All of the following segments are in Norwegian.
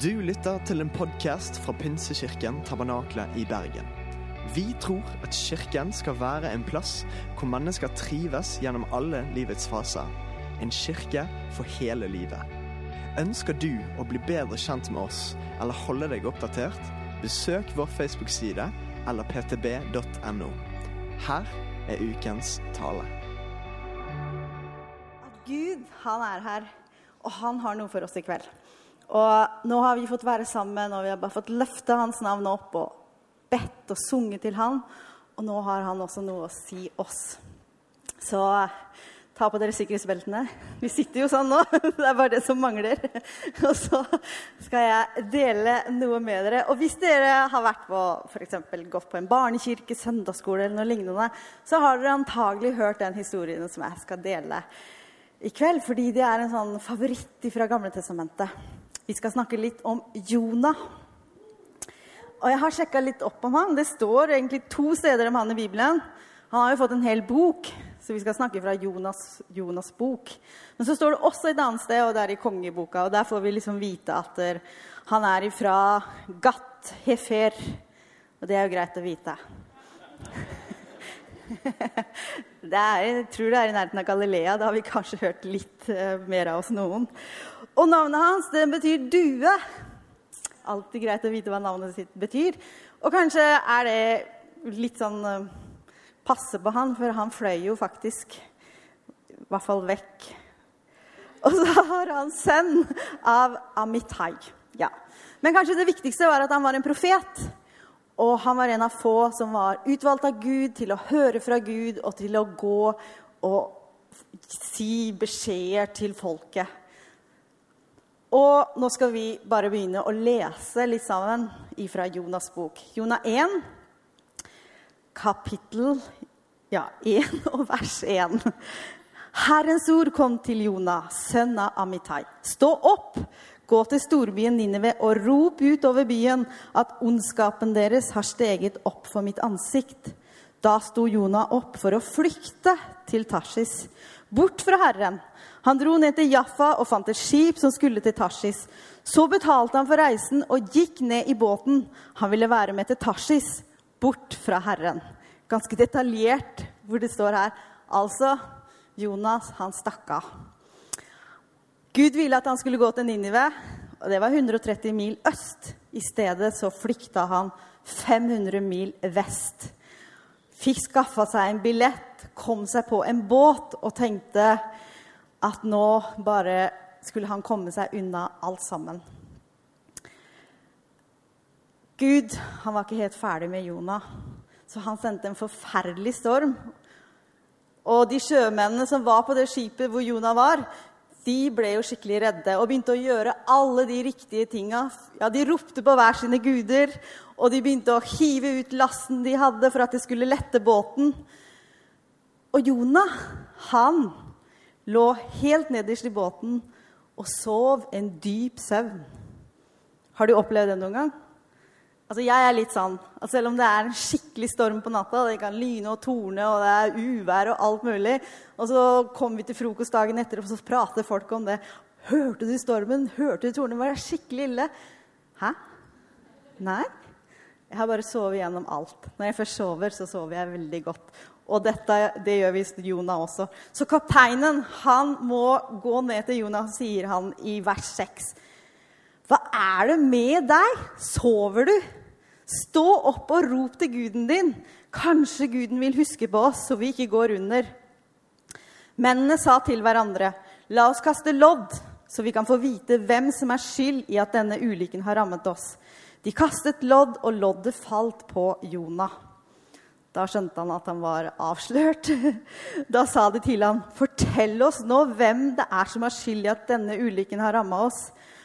Du lytter til en podkast fra Pinsekirken Tabernakle i Bergen. Vi tror at kirken skal være en plass hvor mennesker trives gjennom alle livets faser. En kirke for hele livet. Ønsker du å bli bedre kjent med oss eller holde deg oppdatert? Besøk vår Facebook-side eller ptb.no. Her er ukens tale. At Gud, han er her, og han har noe for oss i kveld. Og nå har vi fått være sammen, og vi har bare fått løfte hans navn opp og bedt og sunget til han. Og nå har han også noe å si oss. Så ta på dere sikkerhetsbeltene. Vi sitter jo sånn nå. Det er bare det som mangler. Og så skal jeg dele noe med dere. Og hvis dere har vært på, for eksempel, gått på en barnekirke, søndagsskole eller noe lignende, så har dere antagelig hørt den historien som jeg skal dele i kveld. Fordi det er en sånn favoritt fra Gamle testamentet. Vi skal snakke litt om Jonah. Og jeg har sjekka litt opp om han. Det står egentlig to steder om han i Bibelen. Han har jo fått en hel bok, så vi skal snakke fra Jonas, Jonas' bok. Men så står det også et annet sted, og det er i kongeboka. Og der får vi liksom vite at han er ifra Gat Hefer. Og det er jo greit å vite. Er, jeg tror det er i nærheten av Galilea. Da har vi kanskje hørt litt uh, mer av oss noen. Og navnet hans det betyr due. Alltid greit å vite hva navnet sitt betyr. Og kanskje er det litt sånn uh, passe på han, for han fløy jo faktisk i hvert fall vekk. Og så har han sønn av Amitai. Ja. Men kanskje det viktigste var at han var en profet. Og han var en av få som var utvalgt av Gud til å høre fra Gud og til å gå og si beskjeder til folket. Og nå skal vi bare begynne å lese litt sammen fra Jonas' bok. Jonah 1, kapittel ja, 1 og vers 1. Herrens ord kom til Jonah, sønn av Amitai. Stå opp, Gå til storbyen Ninive og rop ut over byen at ondskapen deres har steget opp for mitt ansikt. Da sto Jonah opp for å flykte til Tarsis, bort fra Herren. Han dro ned til Jaffa og fant et skip som skulle til Tarsis. Så betalte han for reisen og gikk ned i båten. Han ville være med til Tarsis, bort fra Herren. Ganske detaljert hvor det står her. Altså, Jonas, han stakk av. Gud ville at han skulle gå til Ninive, og det var 130 mil øst. I stedet så flykta han 500 mil vest. Fikk skaffa seg en billett, kom seg på en båt og tenkte at nå bare skulle han komme seg unna alt sammen. Gud han var ikke helt ferdig med Jonah, så han sendte en forferdelig storm. Og de sjømennene som var på det skipet hvor Jonah var, de ble jo skikkelig redde og begynte å gjøre alle de riktige tinga. Ja, de ropte på hver sine guder, og de begynte å hive ut lasten de hadde for at de skulle lette båten. Og Jonah, han lå helt nederst i båten og sov en dyp søvn. Har du opplevd det noen gang? Altså, jeg er litt sånn at selv om det er en skikkelig storm på natta, det kan lyne og torne, og det er uvær og alt mulig, og så kommer vi til frokostdagen etter, og så prater folk om det. 'Hørte du stormen? Hørte du tornen? Var det skikkelig ille?' Hæ? Nei. Jeg har bare sovet gjennom alt. Når jeg først sover, så sover jeg veldig godt. Og dette, det gjør visst Jonah også. Så kapteinen han må gå ned til Jonah, sier han i vers 6. Hva er det med deg? Sover du? Stå opp og rop til guden din. Kanskje guden vil huske på oss, så vi ikke går under. Mennene sa til hverandre, la oss kaste lodd, så vi kan få vite hvem som er skyld i at denne ulykken har rammet oss. De kastet lodd, og loddet falt på Jonah. Da skjønte han at han var avslørt. Da sa de til ham, fortell oss nå hvem det er som har skyld i at denne ulykken har rammet oss.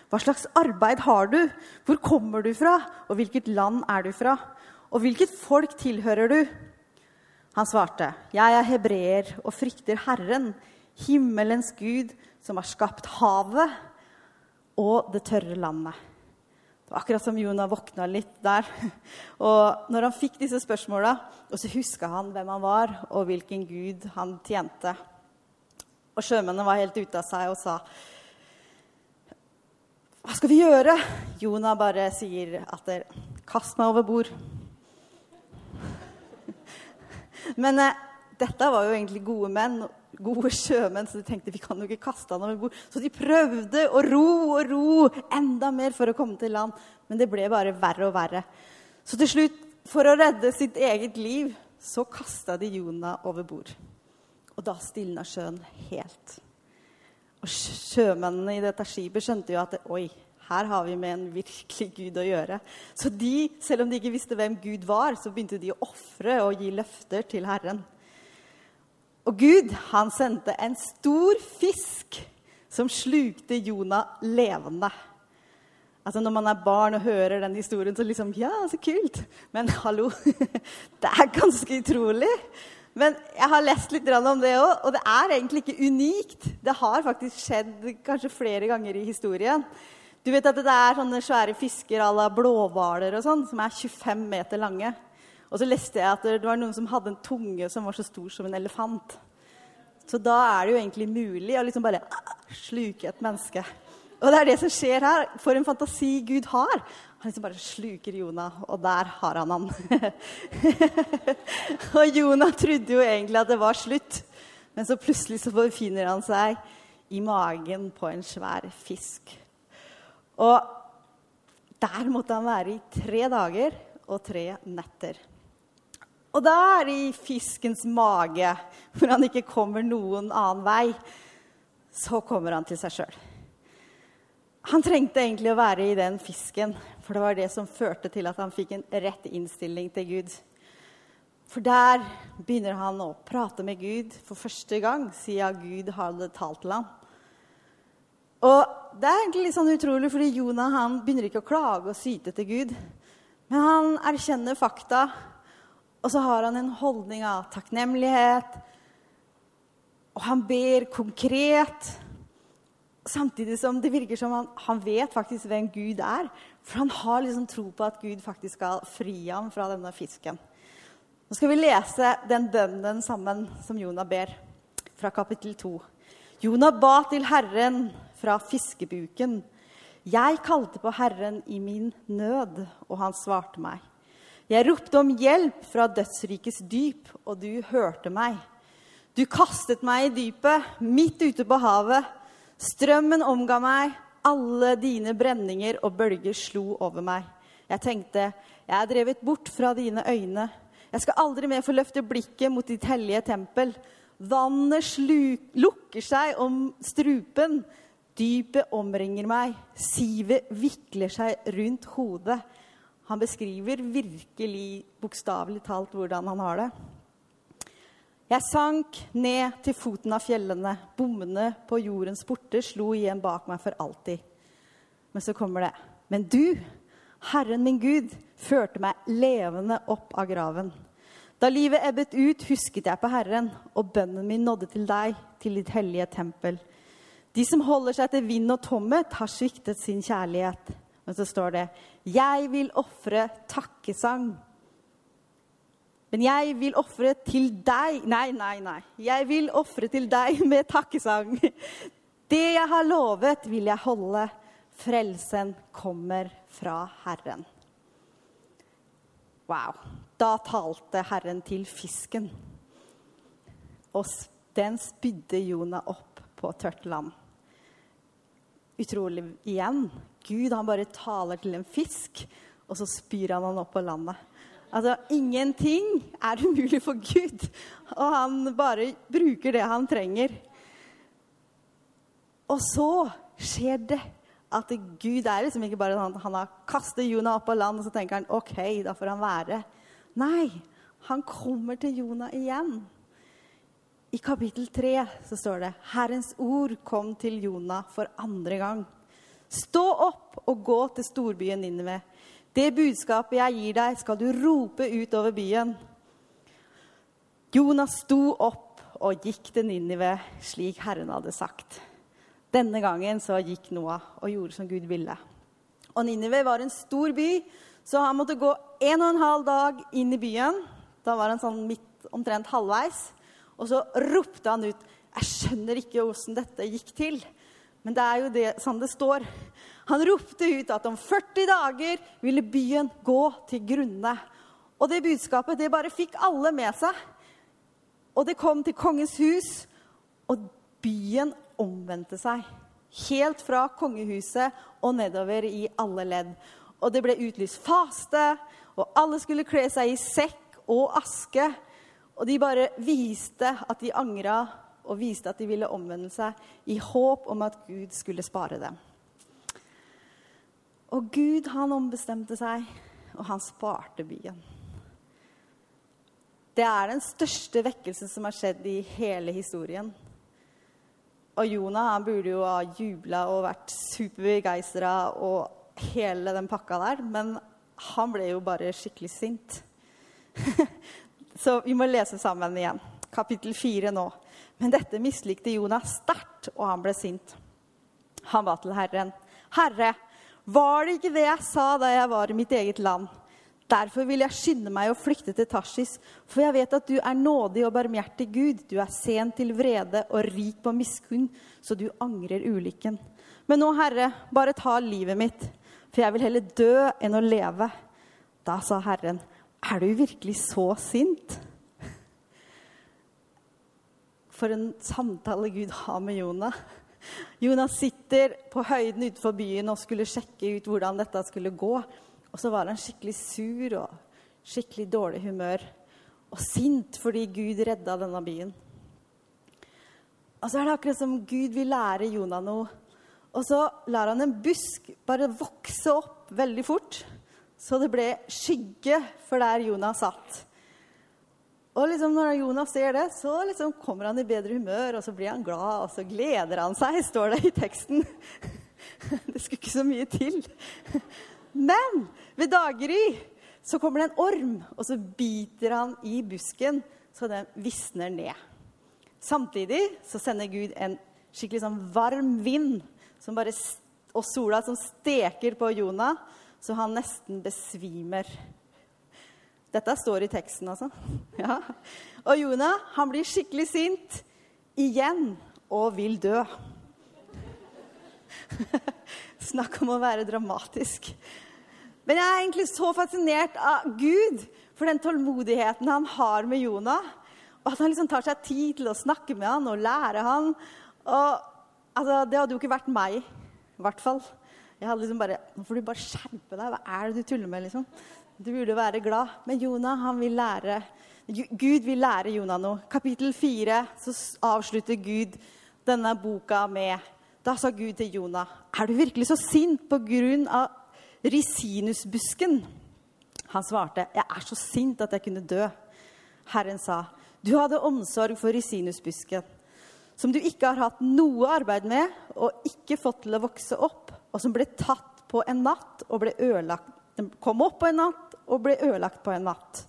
Hva slags arbeid har du? Hvor kommer du fra? Og hvilket land er du fra? Og hvilket folk tilhører du? Han svarte, Jeg er hebreer og frykter Herren, himmelens Gud, som har skapt havet og det tørre landet. Det var akkurat som Jonah våkna litt der. Og når han fikk disse spørsmåla, så huska han hvem han var, og hvilken gud han tjente. Og sjømennene var helt ute av seg og sa hva skal vi gjøre? Jonah bare sier at det, 'Kast meg over bord'. Men eh, dette var jo egentlig gode menn, gode sjømenn, så de tenkte vi kan jo ikke kaste han over bord. Så de prøvde å ro og ro enda mer for å komme til land. Men det ble bare verre og verre. Så til slutt, for å redde sitt eget liv, så kasta de Jonah over bord. Og da stilna sjøen helt. Og sjømennene i dette skipet skjønte jo at oi, her har vi med en virkelig Gud å gjøre. Så de, selv om de ikke visste hvem Gud var, så begynte de å ofre og gi løfter til Herren. Og Gud, han sendte en stor fisk som slukte Jonah levende. Altså Når man er barn og hører den historien, så liksom Ja, så kult! Men hallo, det er ganske utrolig. Men jeg har lest litt om det òg, og det er egentlig ikke unikt. Det har faktisk skjedd kanskje flere ganger i historien. Du vet at det er sånne svære fisker à la blåhvaler og sånn, som er 25 meter lange. Og så leste jeg at det var noen som hadde en tunge som var så stor som en elefant. Så da er det jo egentlig mulig å liksom bare sluke et menneske. Og det er det som skjer her. For en fantasi Gud har. Han liksom bare sluker Jonah, og der har han han. og Jonah trodde jo egentlig at det var slutt, men så plutselig så befinner han seg i magen på en svær fisk. Og der måtte han være i tre dager og tre netter. Og der, i fiskens mage, hvor han ikke kommer noen annen vei, så kommer han til seg sjøl. Han trengte egentlig å være i den fisken, for det var det som førte til at han fikk en rett innstilling til Gud. For der begynner han å prate med Gud for første gang siden Gud hadde talt til ham. Og det er egentlig litt sånn utrolig, fordi Jonah han begynner ikke å klage og syte til Gud. Men han erkjenner fakta, og så har han en holdning av takknemlighet. Og han ber konkret, samtidig som det virker som han, han vet faktisk hvem Gud er. For han har liksom tro på at Gud faktisk skal fri ham fra denne fisken. Nå skal vi lese den bønnen sammen som Jonah ber, fra kapittel 2. Jonah ba til Herren fra fiskebuken. Jeg kalte på Herren i min nød, og han svarte meg. Jeg ropte om hjelp fra dødsrikets dyp, og du hørte meg. Du kastet meg i dypet, midt ute på havet. Strømmen omga meg, alle dine brenninger og bølger slo over meg. Jeg tenkte, jeg er drevet bort fra dine øyne. Jeg skal aldri mer få løfte blikket mot ditt hellige tempel. Vannet lukker seg om strupen. Dypet omringer meg, sivet vikler seg rundt hodet. Han beskriver virkelig bokstavelig talt hvordan han har det. Jeg sank ned til foten av fjellene. Bommene på jordens porter slo igjen bak meg for alltid. Men så kommer det. Men du, Herren min Gud, førte meg levende opp av graven. Da livet ebbet ut, husket jeg på Herren, og bønnen min nådde til deg, til ditt hellige tempel. De som holder seg til vind og tomhet, har sviktet sin kjærlighet. Men så står det 'Jeg vil ofre takkesang'. Men jeg vil ofre til deg Nei, nei, nei. Jeg vil ofre til deg med takkesang. Det jeg har lovet, vil jeg holde. Frelsen kommer fra Herren. Wow. Da talte Herren til fisken. Og den spydde Jonah opp på tørt land utrolig igjen. Gud han bare taler til en fisk, og så spyr han han opp på landet. Altså, Ingenting er umulig for Gud, og han bare bruker det han trenger. Og så skjer det at Gud er liksom ikke bare sånn han har kastet Jonah opp av land, og så tenker han OK, da får han være. Nei, han kommer til Jonah igjen. I kapittel 3 så står det Herrens ord kom til Jonah for andre gang. Stå opp og gå til storbyen Ninive. Det budskapet jeg gir deg, skal du rope ut over byen. Jonas sto opp og gikk til Ninive slik Herren hadde sagt. Denne gangen så gikk Noah og gjorde som Gud ville. Og Ninive var en stor by, så han måtte gå en og en halv dag inn i byen. Da var han sånn midt, omtrent halvveis. Og så ropte han ut Jeg skjønner ikke åssen dette gikk til. Men det er jo det som det står. Han ropte ut at om 40 dager ville byen gå til grunne. Og det budskapet det bare fikk alle med seg. Og det kom til kongens hus, og byen omvendte seg. Helt fra kongehuset og nedover i alle ledd. Og det ble utlyst faste, og alle skulle kle seg i sekk og aske. Og de bare viste at de angra og viste at de ville omvende seg i håp om at Gud skulle spare dem. Og Gud, han ombestemte seg, og han sparte byen. Det er den største vekkelsen som har skjedd i hele historien. Og Jonah han burde jo ha jubla og vært superbegeistra og hele den pakka der, men han ble jo bare skikkelig sint. Så vi må lese sammen igjen. Kapittel fire nå. Men dette mislikte Jonas sterkt, og han ble sint. Han ba til Herren. Herre, var det ikke det jeg sa da jeg var i mitt eget land? Derfor vil jeg skynde meg å flykte til Tarsis, for jeg vet at du er nådig og barmhjertig Gud. Du er sen til vrede og rik på miskunn, så du angrer ulykken. Men nå, Herre, bare ta livet mitt, for jeg vil heller dø enn å leve. Da sa Herren, er du virkelig så sint? For en samtale Gud har med Jonah. Jonah sitter på høyden utenfor byen og skulle sjekke ut hvordan dette skulle gå. Og så var han skikkelig sur og skikkelig dårlig humør. Og sint fordi Gud redda denne byen. Og så er det akkurat som Gud vil lære Jonah noe. Og så lar han en busk bare vokse opp veldig fort, så det ble skygge for der Jonah satt. Og liksom når Jonas ser det, så liksom kommer han i bedre humør, og så blir han glad, og så gleder han seg, står det i teksten. Det skulle ikke så mye til. Men ved daggry så kommer det en orm, og så biter han i busken så den visner ned. Samtidig så sender Gud en skikkelig sånn varm vind og sola som steker på Jonah, så han nesten besvimer. Dette står i teksten, altså. Ja. Og Jonah han blir skikkelig sint igjen og vil dø. Snakk om å være dramatisk. Men jeg er egentlig så fascinert av Gud for den tålmodigheten han har med Jonah. Og at han liksom tar seg tid til å snakke med han og lære han. Og, altså, det hadde jo ikke vært meg, i hvert fall. Jeg hadde liksom bare Nå får du bare skjerpe deg. Hva er det du tuller med? liksom? Du burde være glad. Men Jonah han vil lære Gud vil lære Jonah noe. Kapittel fire så avslutter Gud denne boka med Da sa Gud til Jonah, er du virkelig så sint på grunn av risinusbusken? Han svarte, jeg er så sint at jeg kunne dø. Herren sa, du hadde omsorg for risinusbusken, som du ikke har hatt noe arbeid med og ikke fått til å vokse opp, og som ble tatt på en natt og ble ødelagt. Den kom opp på en natt og ble ødelagt på en natt.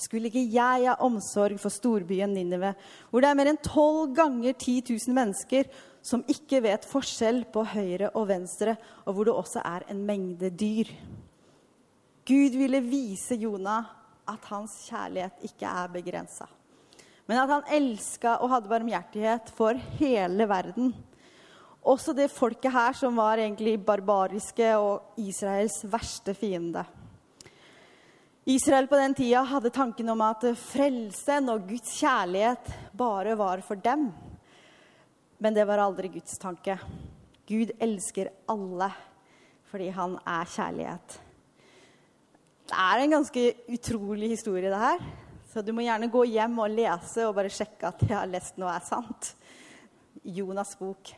Skulle ikke jeg ha omsorg for storbyen Ninive, hvor det er mer enn tolv ganger 10 000 mennesker som ikke vet forskjell på høyre og venstre, og hvor det også er en mengde dyr? Gud ville vise Jonah at hans kjærlighet ikke er begrensa, men at han elska og hadde barmhjertighet for hele verden. Også det folket her som var egentlig barbariske og Israels verste fiende. Israel på den tida hadde tanken om at frelsen og Guds kjærlighet bare var for dem. Men det var aldri Guds tanke. Gud elsker alle fordi han er kjærlighet. Det er en ganske utrolig historie, det her. Så du må gjerne gå hjem og lese og bare sjekke at jeg har lest noe er sant. Jonas' bok.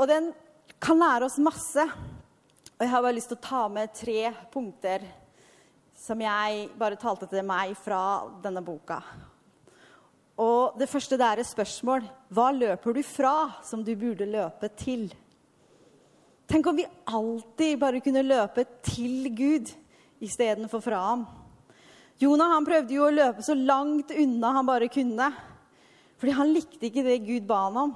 Og den kan lære oss masse. Og jeg har bare lyst til å ta med tre punkter som jeg bare talte til meg fra denne boka. Og det første det er spørsmål. Hva løper du fra som du burde løpe til? Tenk om vi alltid bare kunne løpe til Gud istedenfor fra ham. Jonah han prøvde jo å løpe så langt unna han bare kunne. Fordi han likte ikke det Gud ba han om.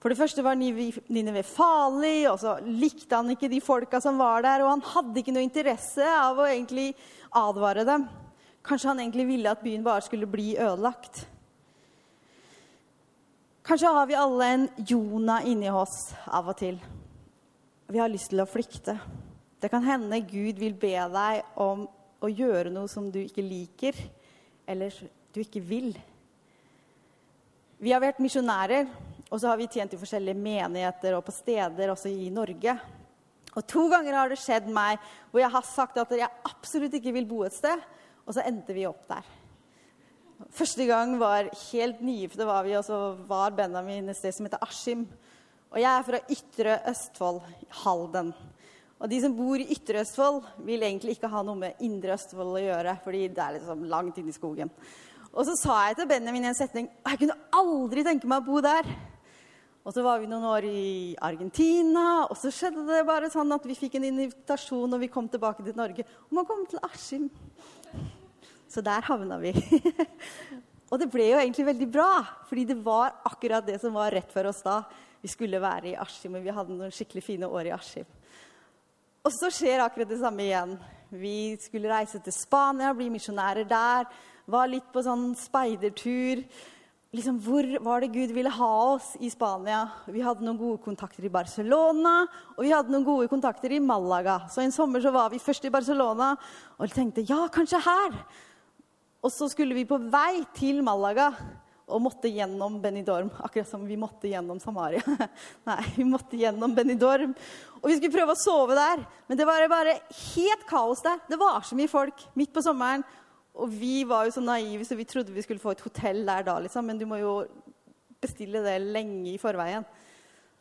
For det første var Ninive farlig, og så likte han ikke de folka som var der. Og han hadde ikke noe interesse av å egentlig advare dem. Kanskje han egentlig ville at byen bare skulle bli ødelagt. Kanskje har vi alle en Jonah inni oss av og til. Vi har lyst til å flykte. Det kan hende Gud vil be deg om å gjøre noe som du ikke liker, eller du ikke vil. Vi har vært misjonærer, og så har vi tjent i forskjellige menigheter og på steder også i Norge. Og to ganger har det skjedd meg hvor jeg har sagt at jeg absolutt ikke vil bo et sted, og så endte vi opp der. Første gang var helt nygifte var vi, og så var Benjamin et sted som heter Askim. Og jeg er fra Ytre Østfold, Halden. Og de som bor i Ytre Østfold, vil egentlig ikke ha noe med Indre Østfold å gjøre, fordi det er liksom langt inn i skogen. Og så sa jeg til Benjamin i en setning jeg kunne aldri tenke meg å bo der. Og så var vi noen år i Argentina, og så skjedde det bare sånn at vi fikk en invitasjon når vi kom tilbake til Norge om å komme til Askim. Så der havna vi. og det ble jo egentlig veldig bra, fordi det var akkurat det som var rett for oss da. Vi skulle være i Askim, og vi hadde noen skikkelig fine år i Askim. Og så skjer akkurat det samme igjen. Vi skulle reise til Spania, bli misjonærer der. Var litt på sånn speidertur. Liksom, hvor var det Gud ville ha oss i Spania? Vi hadde noen gode kontakter i Barcelona, og vi hadde noen gode kontakter i Malaga. Så en sommer så var vi først i Barcelona og tenkte ja, kanskje her. Og så skulle vi på vei til Malaga og måtte gjennom Benidorm. Akkurat som vi måtte gjennom Samaria. Nei, vi måtte gjennom Benidorm. Og vi skulle prøve å sove der. Men det var bare helt kaos der. Det var så mye folk midt på sommeren. Og vi var jo så naive, så vi trodde vi skulle få et hotell der da, liksom. Men du må jo bestille det lenge i forveien.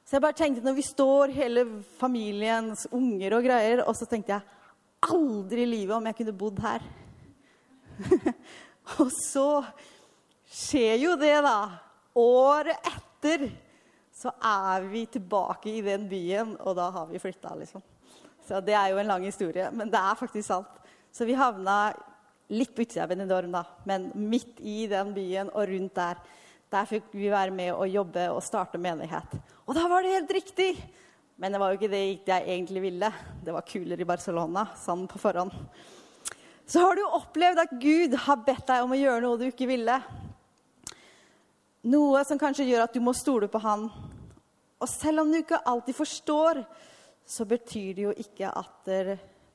Så jeg bare tenkte, når vi står, hele familiens unger og greier, og så tenkte jeg aldri i livet om jeg kunne bodd her. og så skjer jo det, da. Året etter så er vi tilbake i den byen, og da har vi flytta, liksom. Så det er jo en lang historie, men det er faktisk sant. Så vi havna litt på utsida av Benidorm, da, men midt i den byen og rundt der. Der fikk vi være med og jobbe og starte menighet. Og da var det helt riktig! Men det var jo ikke det jeg egentlig ville. Det var kulere i Barcelona, sånn på forhånd så har du opplevd at Gud har bedt deg om å gjøre noe du ikke ville. Noe som kanskje gjør at du må stole på Han. Og selv om du ikke alltid forstår, så betyr det jo ikke at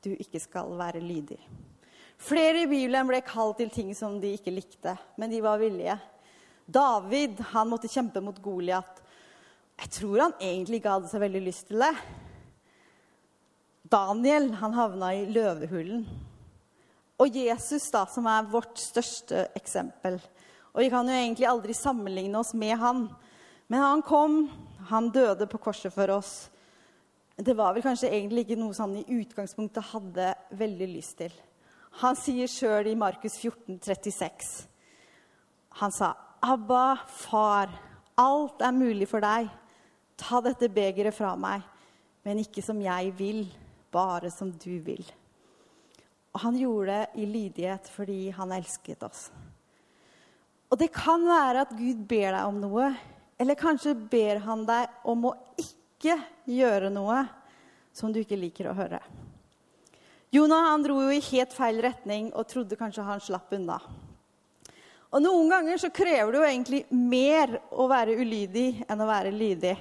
du ikke skal være lydig. Flere i Bibelen ble kalt til ting som de ikke likte, men de var villige. David han måtte kjempe mot Goliat. Jeg tror han egentlig ikke hadde så veldig lyst til det. Daniel han havna i løvehulen. Og Jesus, da, som er vårt største eksempel. Og vi kan jo egentlig aldri sammenligne oss med han. Men han kom, han døde på korset for oss. Det var vel kanskje egentlig ikke noe som han i utgangspunktet hadde veldig lyst til. Han sier sjøl i Markus 14, 36, Han sa, 'Abba, far, alt er mulig for deg. Ta dette begeret fra meg, men ikke som jeg vil, bare som du vil.' Og han gjorde det i lydighet fordi han elsket oss. Og det kan være at Gud ber deg om noe, eller kanskje ber han deg om å ikke gjøre noe som du ikke liker å høre. Jonah han dro jo i helt feil retning og trodde kanskje han slapp unna. Og Noen ganger så krever det jo egentlig mer å være ulydig enn å være lydig.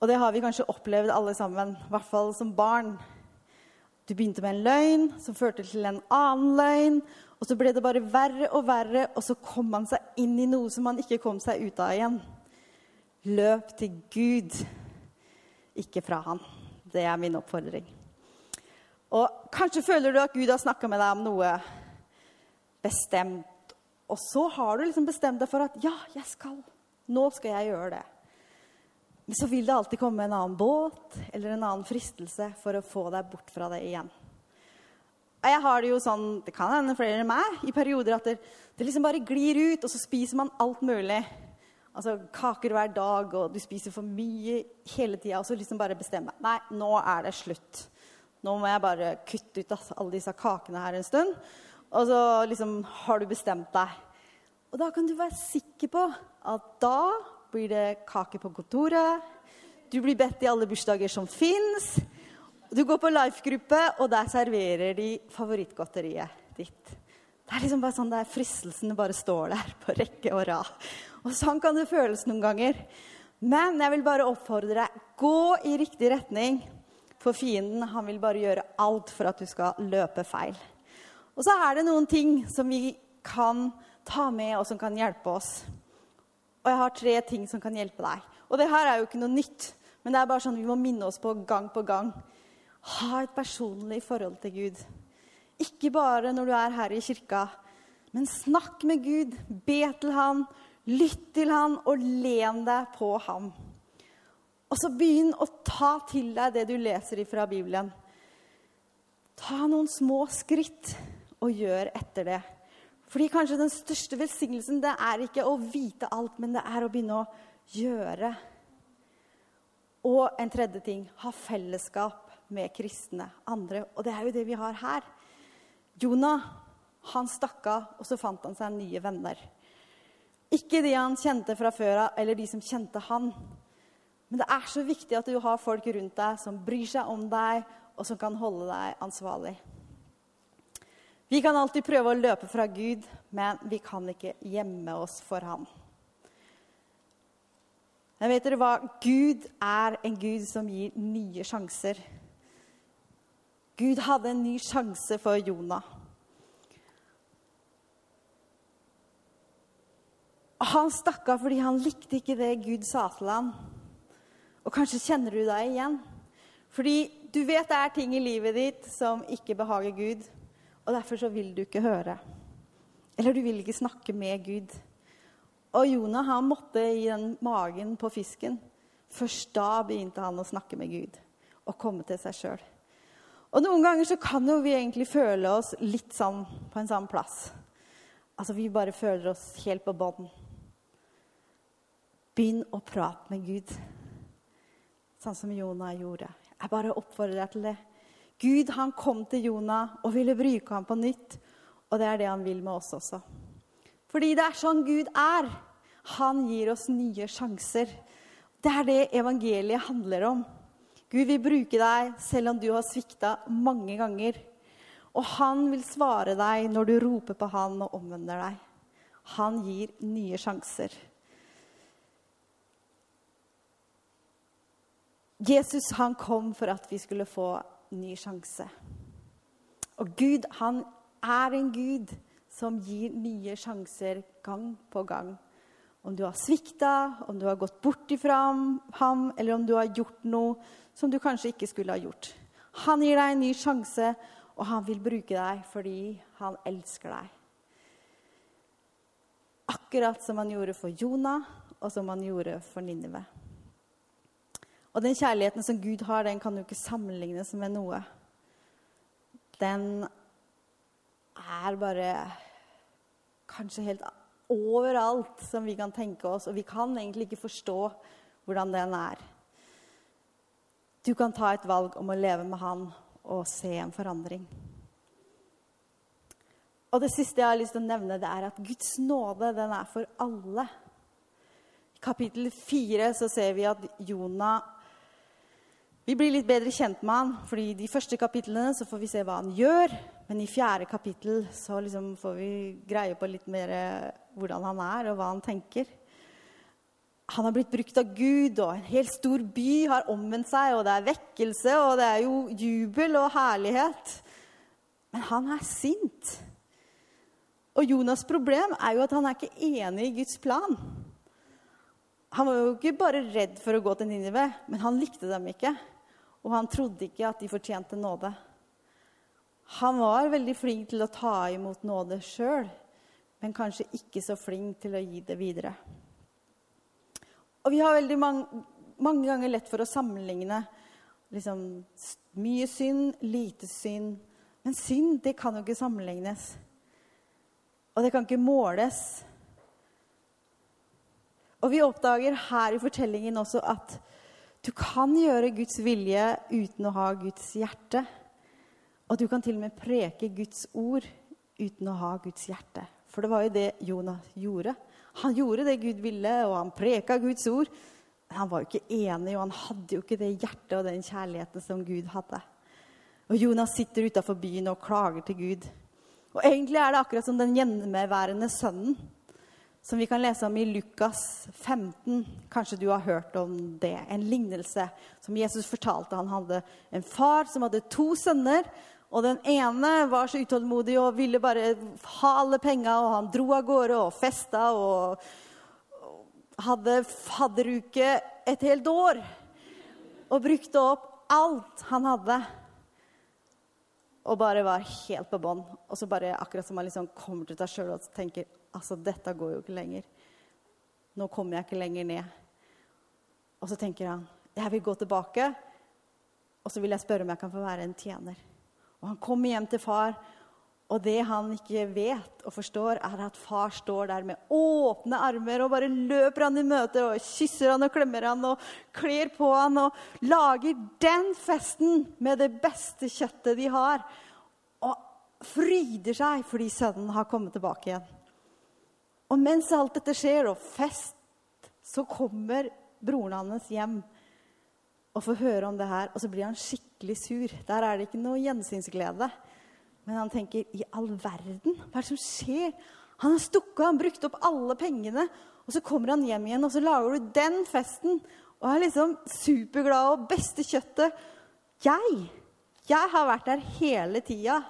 Og det har vi kanskje opplevd alle sammen, i hvert fall som barn. Du begynte med en løgn som førte til en annen løgn. Og så ble det bare verre og verre, og så kom man seg inn i noe som man ikke kom seg ut av igjen. Løp til Gud, ikke fra Han. Det er min oppfordring. Kanskje føler du at Gud har snakka med deg om noe bestemt, og så har du liksom bestemt deg for at ja, jeg skal. Nå skal jeg gjøre det. Men så vil det alltid komme en annen båt eller en annen fristelse for å få deg bort fra det igjen. Jeg har Det jo sånn, det kan hende flere enn meg, i perioder at det, det liksom bare glir ut, og så spiser man alt mulig. Altså kaker hver dag, og du spiser for mye hele tida. Og så liksom bare bestemmer Nei, nå er det slutt. Nå må jeg bare kutte ut alle disse kakene her en stund. Og så liksom har du bestemt deg. Og da kan du være sikker på at da blir det kake på kontoret. Du blir bedt i alle bursdager som fins. Du går på life-gruppe, og der serverer de favorittgodteriet ditt. Det er liksom bare sånn der fristelsene bare står der på rekke og rad. Og sånn kan det føles noen ganger. Men jeg vil bare oppfordre deg gå i riktig retning. For fienden han vil bare gjøre alt for at du skal løpe feil. Og så er det noen ting som vi kan ta med, og som kan hjelpe oss. Og jeg har tre ting som kan hjelpe deg. Og det her er jo ikke noe nytt, men det er bare sånn vi må minne oss på gang på gang. Ha et personlig forhold til Gud. Ikke bare når du er her i kirka, men snakk med Gud. Be til Han, lytt til Han og len deg på Ham. Og så begynn å ta til deg det du leser fra Bibelen. Ta noen små skritt og gjør etter det. Fordi kanskje den største velsignelsen det er ikke å vite alt, men det er å begynne å gjøre. Og en tredje ting ha fellesskap med kristne andre. Og det er jo det vi har her. Jonah han stakk av, og så fant han seg nye venner. Ikke de han kjente fra før av, eller de som kjente han. Men det er så viktig at du har folk rundt deg som bryr seg om deg, og som kan holde deg ansvarlig. Vi kan alltid prøve å løpe fra Gud, men vi kan ikke gjemme oss for ham. Men vet dere hva? Gud er en Gud som gir nye sjanser. Gud hadde en ny sjanse for Jonah. Han stakk av fordi han likte ikke det Gud sa til ham. Og kanskje kjenner du deg igjen. Fordi du vet det er ting i livet ditt som ikke behager Gud, og derfor så vil du ikke høre. Eller du vil ikke snakke med Gud. Og Jonah han måtte i den magen på fisken. Først da begynte han å snakke med Gud og komme til seg sjøl. Og noen ganger så kan jo vi egentlig føle oss litt sånn på en sånn plass. Altså vi bare føler oss helt på bånn. Begynn å prate med Gud, sånn som Jonah gjorde. Jeg bare oppfordrer deg til det. Gud han kom til Jonah og ville bruke ham på nytt. Og det er det han vil med oss også. Fordi det er sånn Gud er. Han gir oss nye sjanser. Det er det evangeliet handler om. Gud vil bruke deg selv om du har svikta mange ganger. Og han vil svare deg når du roper på han og omvender deg. Han gir nye sjanser. Jesus han kom for at vi skulle få ny sjanse. Og Gud han er en Gud som gir nye sjanser gang på gang. Om du har svikta, om du har gått bort ifra ham, eller om du har gjort noe som du kanskje ikke skulle ha gjort. Han gir deg en ny sjanse, og han vil bruke deg fordi han elsker deg. Akkurat som han gjorde for Jonah, og som han gjorde for Ninive. Og den kjærligheten som Gud har, den kan jo ikke sammenlignes med noe. Den er bare kanskje helt overalt som vi kan tenke oss, og vi kan egentlig ikke forstå hvordan den er. Du kan ta et valg om å leve med han og se en forandring. Og det siste jeg har lyst til å nevne, det er at Guds nåde den er for alle. I kapittel fire så ser vi at Jonah Vi blir litt bedre kjent med han, fordi i de første kapitlene så får vi se hva han gjør. Men i fjerde kapittel så liksom får vi greie på litt mer hvordan han er, og hva han tenker han har blitt brukt av Gud, og en helt stor by har omvendt seg, og det er vekkelse, og det er jo jubel og herlighet. Men han er sint. Og Jonas' problem er jo at han er ikke enig i Guds plan. Han var jo ikke bare redd for å gå til Ninive, men han likte dem ikke. Og han trodde ikke at de fortjente nåde. Han var veldig flink til å ta imot nåde sjøl, men kanskje ikke så flink til å gi det videre. Og vi har veldig mange, mange ganger lett for å sammenligne liksom, mye synd, lite synd. Men synd, det kan jo ikke sammenlignes. Og det kan ikke måles. Og vi oppdager her i fortellingen også at du kan gjøre Guds vilje uten å ha Guds hjerte. Og du kan til og med preke Guds ord uten å ha Guds hjerte. For det var jo det Jonas gjorde. Han gjorde det Gud ville, og han preka Guds ord. Men han var jo ikke enig, og han hadde jo ikke det hjertet og den kjærligheten som Gud hadde. Og Jonas sitter utafor byen og klager til Gud. Og egentlig er det akkurat som den gjenværende sønnen som vi kan lese om i Lukas 15. Kanskje du har hørt om det. En lignelse som Jesus fortalte. Han hadde en far som hadde to sønner. Og den ene var så utålmodig og ville bare ha alle penga, og han dro av gårde og festa og hadde fadderuke et helt år. Og brukte opp alt han hadde. Og bare var helt på bånn. Og så bare akkurat som han liksom kommer til seg sjøl og tenker Altså, dette går jo ikke lenger. Nå kommer jeg ikke lenger ned. Og så tenker han jeg vil gå tilbake, og så vil jeg spørre om jeg kan få være en tjener. Og han kommer hjem til far, og det han ikke vet og forstår, er at far står der med åpne armer og bare løper han i møte og kysser han og klemmer han og kler på han og lager den festen med det beste kjøttet de har. Og fryder seg fordi sønnen har kommet tilbake igjen. Og mens alt dette skjer, og fest, så kommer broren hans hjem og får høre om det her. Og så blir han skikkelig sur. Der er det ikke noe gjensynsglede. Men han tenker i all verden, hva er det som skjer? Han har stukket han brukt opp alle pengene. Og så kommer han hjem igjen, og så lager du den festen. Og er liksom superglad og beste kjøttet. Jeg, jeg har vært der hele tida.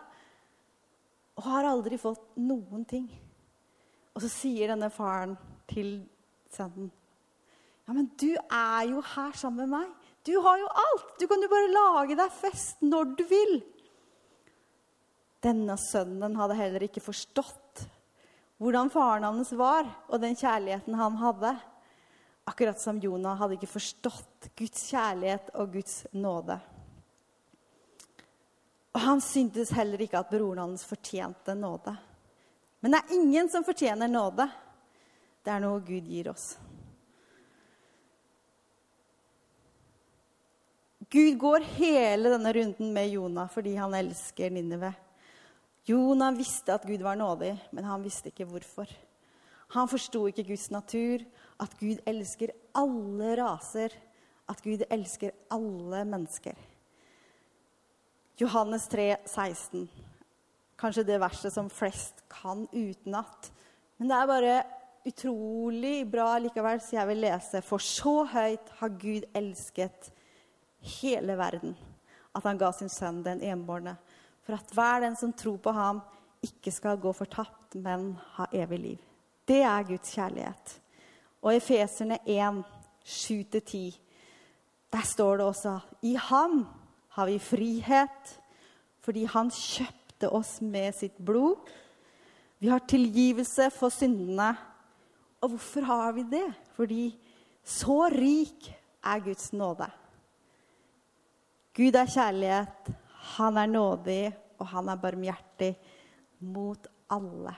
Og har aldri fått noen ting. Og så sier denne faren til sønnen Ja, men du er jo her sammen med meg. Du har jo alt. Du kan jo bare lage deg fest når du vil. Denne sønnen hadde heller ikke forstått hvordan faren hans var, og den kjærligheten han hadde. Akkurat som Jonah hadde ikke forstått Guds kjærlighet og Guds nåde. Og han syntes heller ikke at broren hans fortjente nåde. Men det er ingen som fortjener nåde. Det er noe Gud gir oss. Gud går hele denne runden med Jonah fordi han elsker Ninive. Jonah visste at Gud var nådig, men han visste ikke hvorfor. Han forsto ikke Guds natur, at Gud elsker alle raser, at Gud elsker alle mennesker. Johannes 3, 16 kanskje det verset som flest kan utenat. Men det er bare utrolig bra likevel, så jeg vil lese. For så høyt har Gud elsket hele verden, at han ga sin sønn den enbårne, for at hver den som tror på ham, ikke skal gå fortapt, men ha evig liv. Det er Guds kjærlighet. Og Efeserne 1, 7-10, der står det også I ham har vi frihet fordi han kjøpte kjøpte oss med sitt blod. Vi har tilgivelse for syndene. Og hvorfor har vi det? Fordi så rik er Guds nåde. Gud er kjærlighet, han er nådig, og han er barmhjertig mot alle.